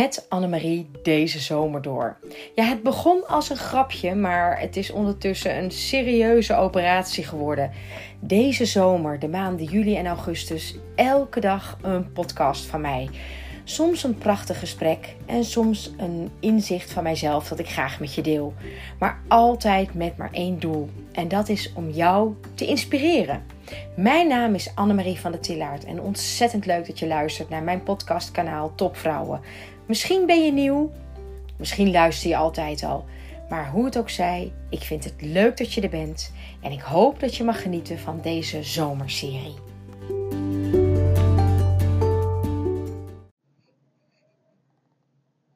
met Annemarie deze zomer door. Ja, het begon als een grapje, maar het is ondertussen een serieuze operatie geworden. Deze zomer, de maanden juli en augustus, elke dag een podcast van mij. Soms een prachtig gesprek en soms een inzicht van mijzelf dat ik graag met je deel. Maar altijd met maar één doel. En dat is om jou te inspireren. Mijn naam is Annemarie van der Tillaert en ontzettend leuk dat je luistert naar mijn podcastkanaal Topvrouwen. Misschien ben je nieuw, misschien luister je altijd al. Maar hoe het ook zij, ik vind het leuk dat je er bent en ik hoop dat je mag genieten van deze zomerserie.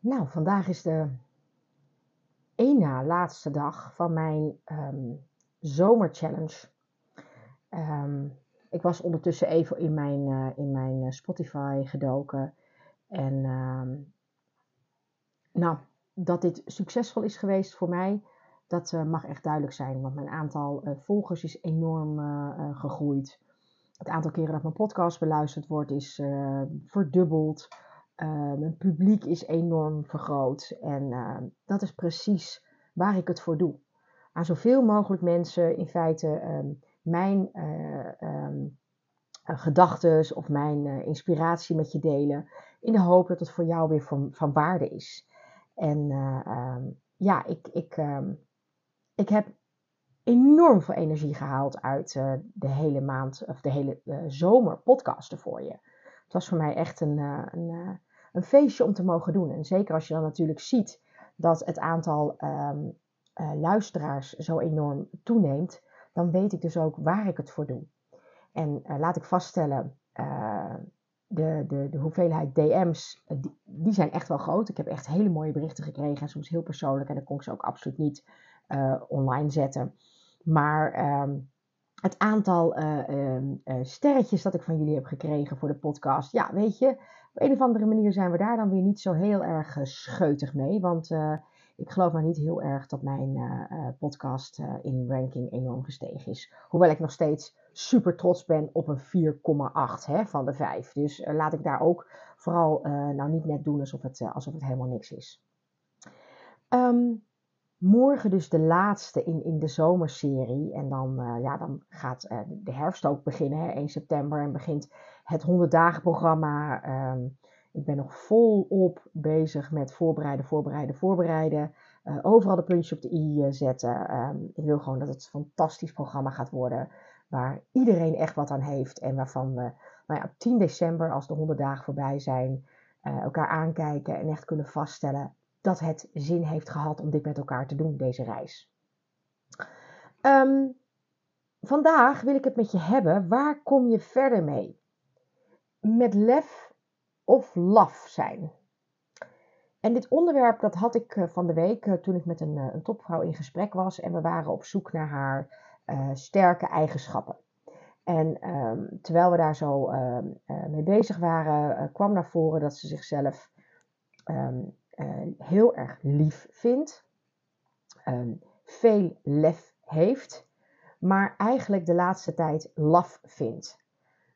Nou, vandaag is de één na laatste dag van mijn um, zomerchallenge. Ehm, ik was ondertussen even in mijn, uh, in mijn eh, Spotify gedoken. En ehm, nou, dat dit succesvol is geweest voor mij, dat uh, mag echt duidelijk zijn. Want mijn aantal volgers is enorm gegroeid. Het aantal keren dat mijn podcast beluisterd wordt is verdubbeld. mijn publiek is enorm vergroot. En dat is precies waar ik het voor doe. Aan zoveel mogelijk mensen in feite um, mijn um, gedachten of mijn inspiratie met je delen. In de hoop dat het voor jou weer van, van waarde is. En um, ja, ik, ik, um, ik heb enorm veel energie gehaald uit uh, de hele maand of de hele zomer podcasten voor je. Het was voor mij echt een, een, een, feestje om te mogen doen. En zeker als je dan natuurlijk ziet dat het aantal luisteraars zo enorm toeneemt dan weet ik dus ook waar ik het voor doe. En laat ik vaststellen, de, de, hoeveelheid DM's, uh, die, zijn echt wel groot. Ik heb echt hele mooie berichten gekregen en soms heel persoonlijk. En dan kon ik ze ook absoluut niet online zetten. Maar um, het aantal ehm, sterretjes dat ik van jullie heb gekregen voor de podcast. Ja, weet je, op een of andere manier zijn we daar dan weer niet zo heel erg scheutig mee. Want ik geloof maar niet heel erg dat mijn podcast in ranking enorm gestegen is. Hoewel ik nog steeds super trots ben op een 4,8 van de 5. Dus uh, laat ik daar ook vooral nou niet net doen alsof het, alsof het helemaal niks is. Um, morgen dus de laatste in, in de zomerserie. En dan, ja, dan gaat de herfst ook beginnen, hè, 1 september. En begint het 100 dagen programma. Um, ik ben nog volop bezig met voorbereiden, voorbereiden, voorbereiden. Overal de puntjes op de i zetten. Um, ik wil gewoon dat het een fantastisch programma gaat worden. Waar iedereen echt wat aan heeft. En waarvan we nou ja, op 10 december, als de 100 dagen voorbij zijn, uh, elkaar aankijken en echt kunnen vaststellen dat het zin heeft gehad om dit met elkaar te doen, deze reis. Um, vandaag wil ik het met je hebben. Waar kom je verder mee? Met lef of laf zijn. En dit onderwerp dat had ik eh, van de week eh, toen ik met een, eh, een topvrouw in gesprek was en we waren op zoek naar haar uh, sterke eigenschappen. En um, terwijl we daar zo uh, mee bezig waren, kwam naar voren dat ze zichzelf um, heel erg lief vindt, veel lef heeft, maar eigenlijk de laatste tijd laf vindt.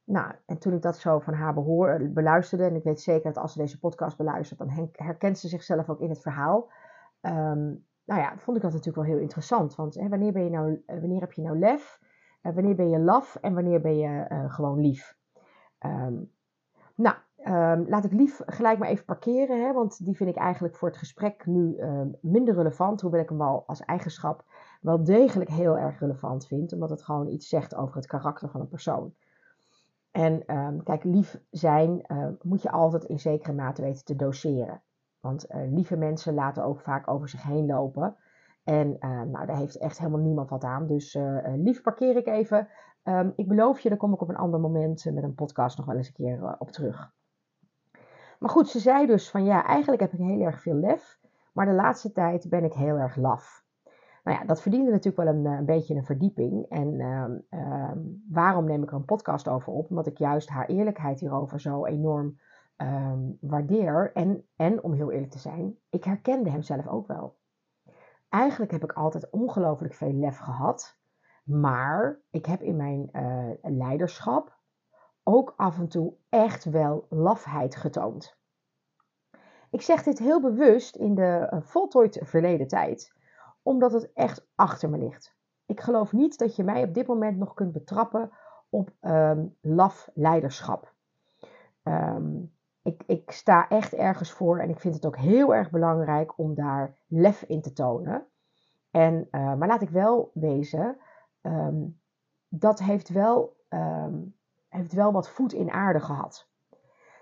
Nou, en toen ik dat zo van haar behoor, beluisterde, en ik weet zeker dat als ze deze podcast beluistert, dan herkent ze zichzelf ook in het verhaal. Nou ja, vond ik dat natuurlijk wel heel interessant. Want hè, wanneer, ben je nou, eh, wanneer heb je nou lef? Uh, wanneer ben je laf? En wanneer ben je uh, gewoon lief? Um, nou, um, laat ik lief gelijk maar even parkeren. Hè, want die vind ik eigenlijk voor het gesprek nu minder relevant. Hoewel ik hem wel als eigenschap wel degelijk heel erg relevant vind. Omdat het gewoon iets zegt over het karakter van een persoon. En kijk, lief zijn moet je altijd in zekere mate weten te doseren. Want uh, lieve mensen laten ook vaak over zich heen lopen. En uh, nou, daar heeft echt helemaal niemand wat aan. Dus lief parkeer ik even. Um, ik beloof je, daar kom ik op een ander moment met een podcast nog wel eens een keer op terug. Maar goed, ze zei dus van ja, eigenlijk heb ik heel erg veel lef. Maar de laatste tijd ben ik heel erg laf. Nou ja, dat verdiende natuurlijk wel een, eh, een beetje een verdieping. En uh, waarom neem ik er een podcast over op? Omdat ik juist haar eerlijkheid hierover zo enorm uh, waardeer. En, en om heel eerlijk te zijn, ik herkende hem zelf ook wel. Eigenlijk heb ik altijd ongelooflijk veel lef gehad. Maar ik heb in mijn uh, leiderschap ook af en toe echt wel lafheid getoond. Ik zeg dit heel bewust in de uh, voltooid verleden tijd, omdat het echt achter me ligt. Ik geloof niet dat je mij op dit moment nog kunt betrappen op um, laf leiderschap. Um, ik, ik sta echt ergens voor en ik vind het ook heel erg belangrijk om daar lef in te tonen. En, uh, maar laat ik wel wezen, um, dat heeft wel, um, heeft wel wat voet in aarde gehad.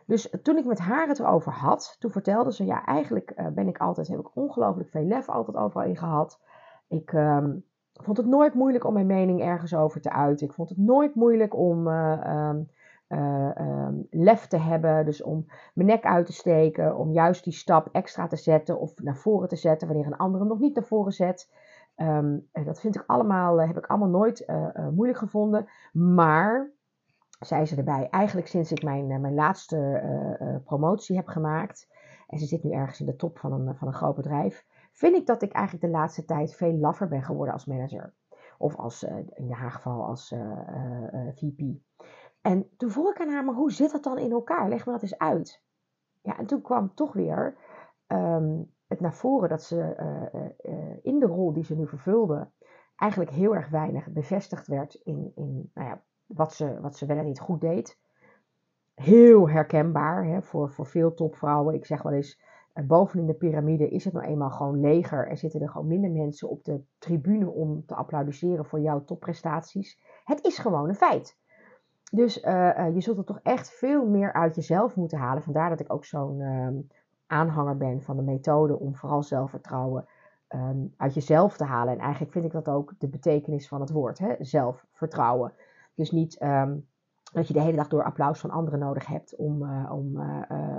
Dus toen ik met haar het erover had, toen vertelde ze, ja, eigenlijk uh, ben ik altijd, heb ik ongelooflijk veel lef altijd overal in gehad. Ik um, vond het nooit moeilijk om mijn mening ergens over te uiten. Ik vond het nooit moeilijk om uh, uh, lef te hebben. Dus om mijn nek uit te steken, om juist die stap extra te zetten of naar voren te zetten wanneer een andere nog niet naar voren zet. Um, dat vind ik allemaal, heb ik allemaal nooit moeilijk gevonden. Maar zei ze erbij, eigenlijk sinds ik mijn, mijn laatste promotie heb gemaakt, en ze zit nu ergens in de top van een, van een groot bedrijf, vind ik dat ik eigenlijk de laatste tijd veel laffer ben geworden als manager. Of als, in haar geval als VP. En toen vroeg ik aan haar, maar hoe zit dat dan in elkaar? Leg me dat eens uit. Ja, en toen kwam toch weer um, het naar voren dat ze in de rol die ze nu vervulde, eigenlijk heel erg weinig bevestigd werd in, in nou ja, wat ze, wat ze wel en niet goed deed. Heel herkenbaar hè, voor, voor veel topvrouwen. Ik zeg wel eens, bovenin de piramide is het nou eenmaal gewoon leger. Er zitten er gewoon minder mensen op de tribune om te applaudisseren voor jouw topprestaties. Het is gewoon een feit. Dus uh, uh, je zult er toch echt veel meer uit jezelf moeten halen. Vandaar dat ik ook zo'n ehm, aanhanger ben van de methode om vooral zelfvertrouwen um, uit jezelf te halen. En eigenlijk vind ik dat ook de betekenis van het woord, hè? zelfvertrouwen. Dus niet um, dat je de hele dag door applaus van anderen nodig hebt om, uh, om,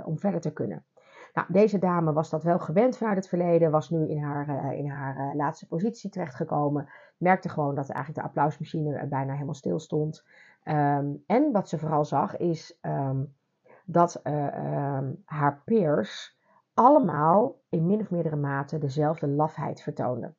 om verder te kunnen. Nou, deze dame was dat wel gewend vanuit het verleden, was nu in haar, in haar laatste positie terechtgekomen. Merkte gewoon dat eigenlijk de applausmachine bijna helemaal stil stond. Um, en wat ze vooral zag is um, dat um, haar peers allemaal in min of meerdere mate dezelfde lafheid vertoonden.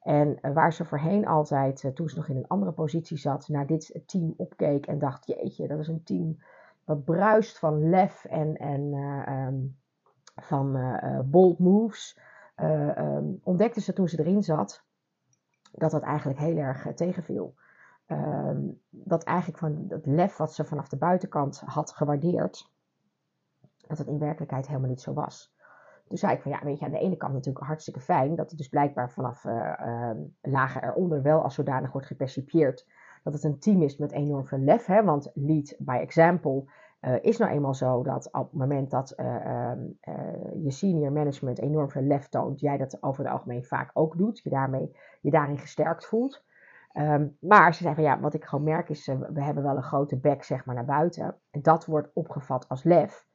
En eh, waar ze voorheen altijd, eh, toen ze nog in een andere positie zat, naar dit team opkeek en dacht: Jeetje, dat is een team wat bruist van lef en, en van bold moves. Ontdekte ze toen ze erin zat dat dat eigenlijk heel erg tegenviel. Um, dat eigenlijk van het lef wat ze vanaf de buitenkant had gewaardeerd, dat het in werkelijkheid helemaal niet zo was. Toen zei ik van ja, weet je, aan de ene kant natuurlijk hartstikke fijn dat het dus blijkbaar vanaf uh, lagen eronder wel als zodanig wordt gepercipieerd. Dat het een team is met enorm veel lef, hè, want lead by example uh, is nou eenmaal zo dat op het moment dat ehm, je senior management enorm veel lef toont, jij dat over het algemeen vaak ook doet, je, daarmee, je daarin gesterkt voelt. Um, maar ze zei van ja, wat ik gewoon merk is, we hebben wel een grote bek zeg maar naar buiten. En dat wordt opgevat als lef.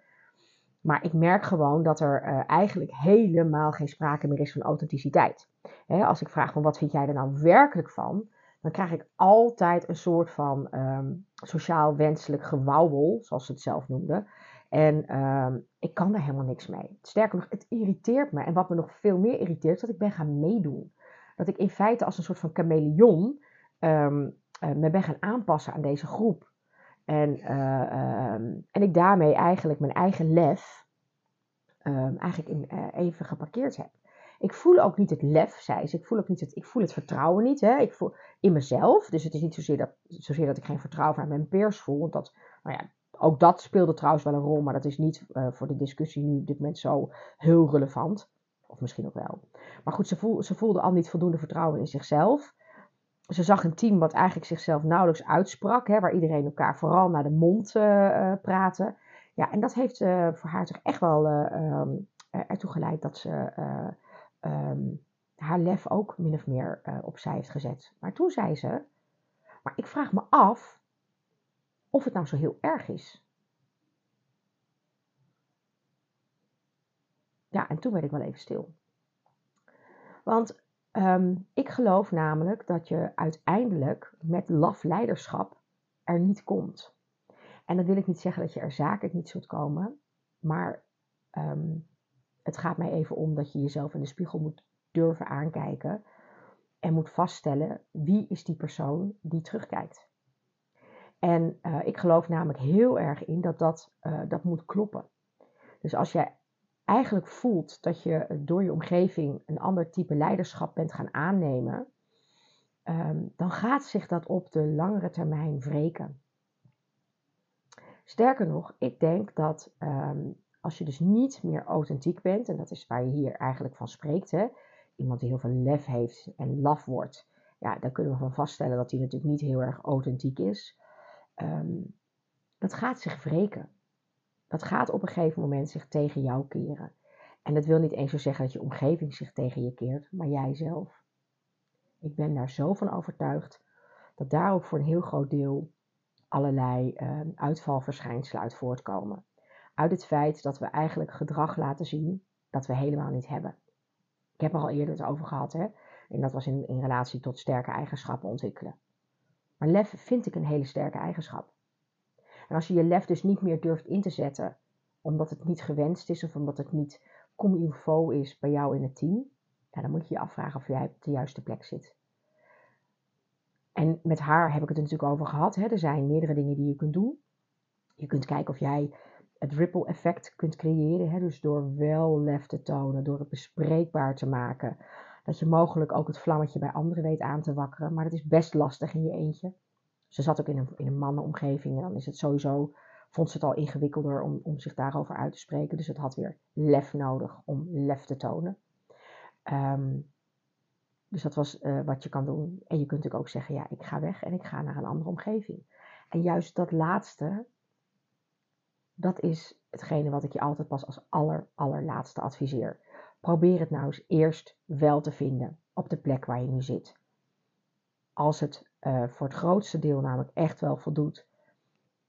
Maar ik merk gewoon dat er uh, eigenlijk helemaal geen sprake meer is van authenticiteit. He, als ik vraag van wat vind jij er nou werkelijk van, dan krijg ik altijd een soort van um, sociaal wenselijk gewauwel, zoals ze het zelf noemden. En um, ik kan daar helemaal niks mee. Sterker nog, het irriteert me. En wat me nog veel meer irriteert, is dat ik ben gaan meedoen. Dat ik in feite als een soort van chameleon um, me ben gaan aanpassen aan deze groep. En, uh, um, en ik daarmee eigenlijk mijn eigen lef um, eigenlijk uh, even geparkeerd heb. Ik voel ook niet het lef, zei ze. Ik voel ook niet het, ik voel het vertrouwen niet. Hè? Ik voel in mezelf. Dus het is niet zozeer dat, zozeer dat ik geen vertrouwen aan mijn peers voel. Want dat, nou ja, ook dat speelde trouwens wel een rol. Maar dat is niet voor de discussie nu op dit moment zo heel relevant. Of misschien ook wel. Maar goed, ze, voel, ze voelde al niet voldoende vertrouwen in zichzelf ze zag een team wat eigenlijk zichzelf nauwelijks uitsprak, hè, waar iedereen elkaar vooral naar de mond uh, praatte. Ja, en dat heeft uh, voor haar toch echt wel um, ertoe geleid dat ze um, haar lef ook min of meer opzij heeft gezet. Maar toen zei ze, maar ik vraag me af of het nou zo heel erg is. Ja, en toen werd ik wel even stil. Want Um, ik geloof namelijk dat je uiteindelijk met laf leiderschap er niet komt. En dan wil ik niet zeggen dat je er zakelijk niet zult komen, maar um, het gaat mij even om dat je jezelf in de spiegel moet durven aankijken en moet vaststellen wie is die persoon die terugkijkt. En uh, ik geloof namelijk heel erg in dat dat, uh, dat moet kloppen. Dus als jij eigenlijk voelt dat je door je omgeving een ander type leiderschap bent gaan aannemen, ehm, dan gaat zich dat op de langere termijn wreken. Sterker nog, ik denk dat ehm, als je dus niet meer authentiek bent, en dat is waar je hier eigenlijk van spreekt, hè, iemand die heel veel lef heeft en laf wordt, ja, dan kunnen we van vaststellen dat hij natuurlijk niet heel erg authentiek is. Ehm, dat gaat zich wreken. Dat gaat op een gegeven moment zich tegen jou keren. En dat wil niet eens zo zeggen dat je omgeving zich tegen je keert, maar jij zelf. Ik ben daar zo van overtuigd dat daar ook voor een heel groot deel allerlei uh, uitvalverschijnselen uit voortkomen. Uit het feit dat we eigenlijk gedrag laten zien dat we helemaal niet hebben. Ik heb er al eerder het over gehad, hè? en dat was in, in relatie tot sterke eigenschappen ontwikkelen. Maar lef vind ik een hele sterke eigenschap. En als je je lef dus niet meer durft in te zetten, omdat het niet gewenst is of omdat het niet comme il is bij jou in het team, dan moet je je afvragen of jij op de juiste plek zit. En met haar heb ik het natuurlijk over gehad. Hè. Er zijn meerdere dingen die je kunt doen. Je kunt kijken of jij het ripple effect kunt creëren. Hè. Dus door wel lef te tonen, door het bespreekbaar te maken. Dat je mogelijk ook het vlammetje bij anderen weet aan te wakkeren. Maar dat is best lastig in je eentje. Ze zat ook in een, in een mannenomgeving en dan is het sowieso, vond ze het al ingewikkelder om, om zich daarover uit te spreken. Dus het had weer lef nodig om lef te tonen. Ehm, dus dat was uh, wat je kan doen. En je kunt ook zeggen, ja, ik ga weg en ik ga naar een andere omgeving. En juist dat laatste, dat is hetgene wat ik je altijd pas als aller, allerlaatste adviseer. Probeer het nou eens eerst wel te vinden op de plek waar je nu zit. Als het uh, voor het grootste deel namelijk echt wel voldoet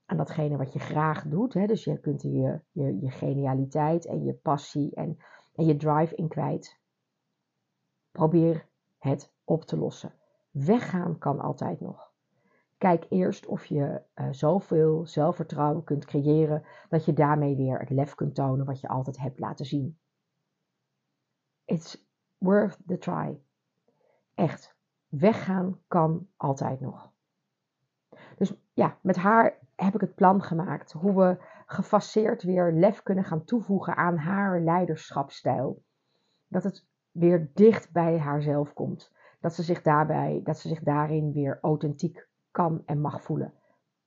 aan datgene wat je graag doet. Hè? Dus je kunt je, je, je genialiteit en je passie en, en je drive in kwijt. Probeer het op te lossen. Weggaan kan altijd nog. Kijk eerst of je uh, zoveel zelfvertrouwen kunt creëren dat je daarmee weer het lef kunt tonen wat je altijd hebt laten zien. It's worth the try. Echt. Weggaan kan altijd nog. Dus ja, met haar heb ik het plan gemaakt hoe we gefaseerd weer lef kunnen gaan toevoegen aan haar leiderschapstijl. Dat het weer dicht bij haarzelf komt. Dat ze zich daarbij, dat ze zich daarin weer authentiek kan en mag voelen.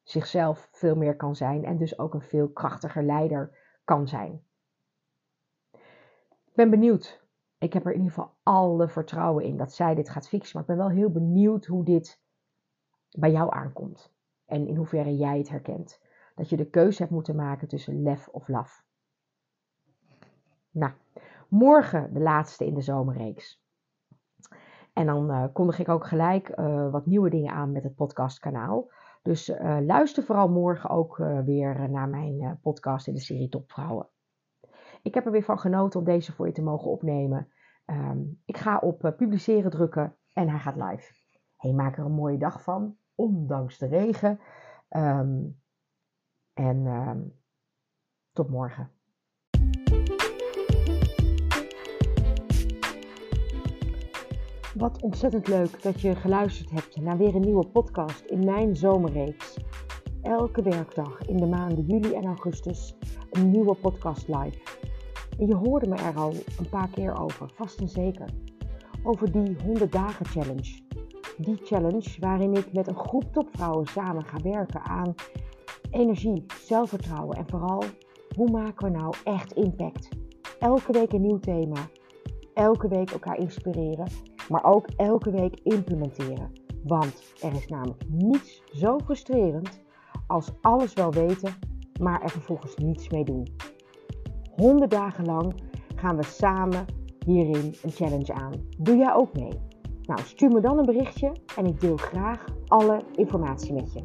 Zichzelf veel meer kan zijn en dus ook een veel krachtiger leider kan zijn. Ik ben benieuwd ik heb er in ieder geval alle vertrouwen in dat zij dit gaat fixen. Maar ik ben wel heel benieuwd hoe dit bij jou aankomt. En in hoeverre jij het herkent. Dat je de keuze hebt moeten maken tussen lef of laf. Nou, morgen de laatste in de zomerreeks. En dan uh, kondig ik ook gelijk uh, wat nieuwe dingen aan met het podcastkanaal. Dus uh, luister vooral morgen ook weer naar mijn podcast in de serie Topvrouwen. Ik heb er weer van genoten om deze voor je te mogen opnemen. Um, ik ga op uh, publiceren drukken en hij gaat live. Hey, maak er een mooie dag van, ondanks de regen. Um, en um, tot morgen. Wat ontzettend leuk dat je geluisterd hebt naar weer een nieuwe podcast in mijn zomerreeks. Elke werkdag in de maanden juli en augustus een nieuwe podcast live. En je hoorde me er al een paar keer over, vast en zeker. Over die 100 dagen challenge. Die challenge waarin ik met een groep topvrouwen samen ga werken aan energie, zelfvertrouwen en vooral hoe maken we nou echt impact. Elke week een nieuw thema. Elke week elkaar inspireren, maar ook elke week implementeren. Want er is namelijk niets zo frustrerend als alles wel weten, maar er vervolgens niets mee doen. 100 dagen lang gaan we samen hierin een challenge aan. Doe jij ook mee? Nou, stuur me dan een berichtje en ik deel graag alle informatie met je.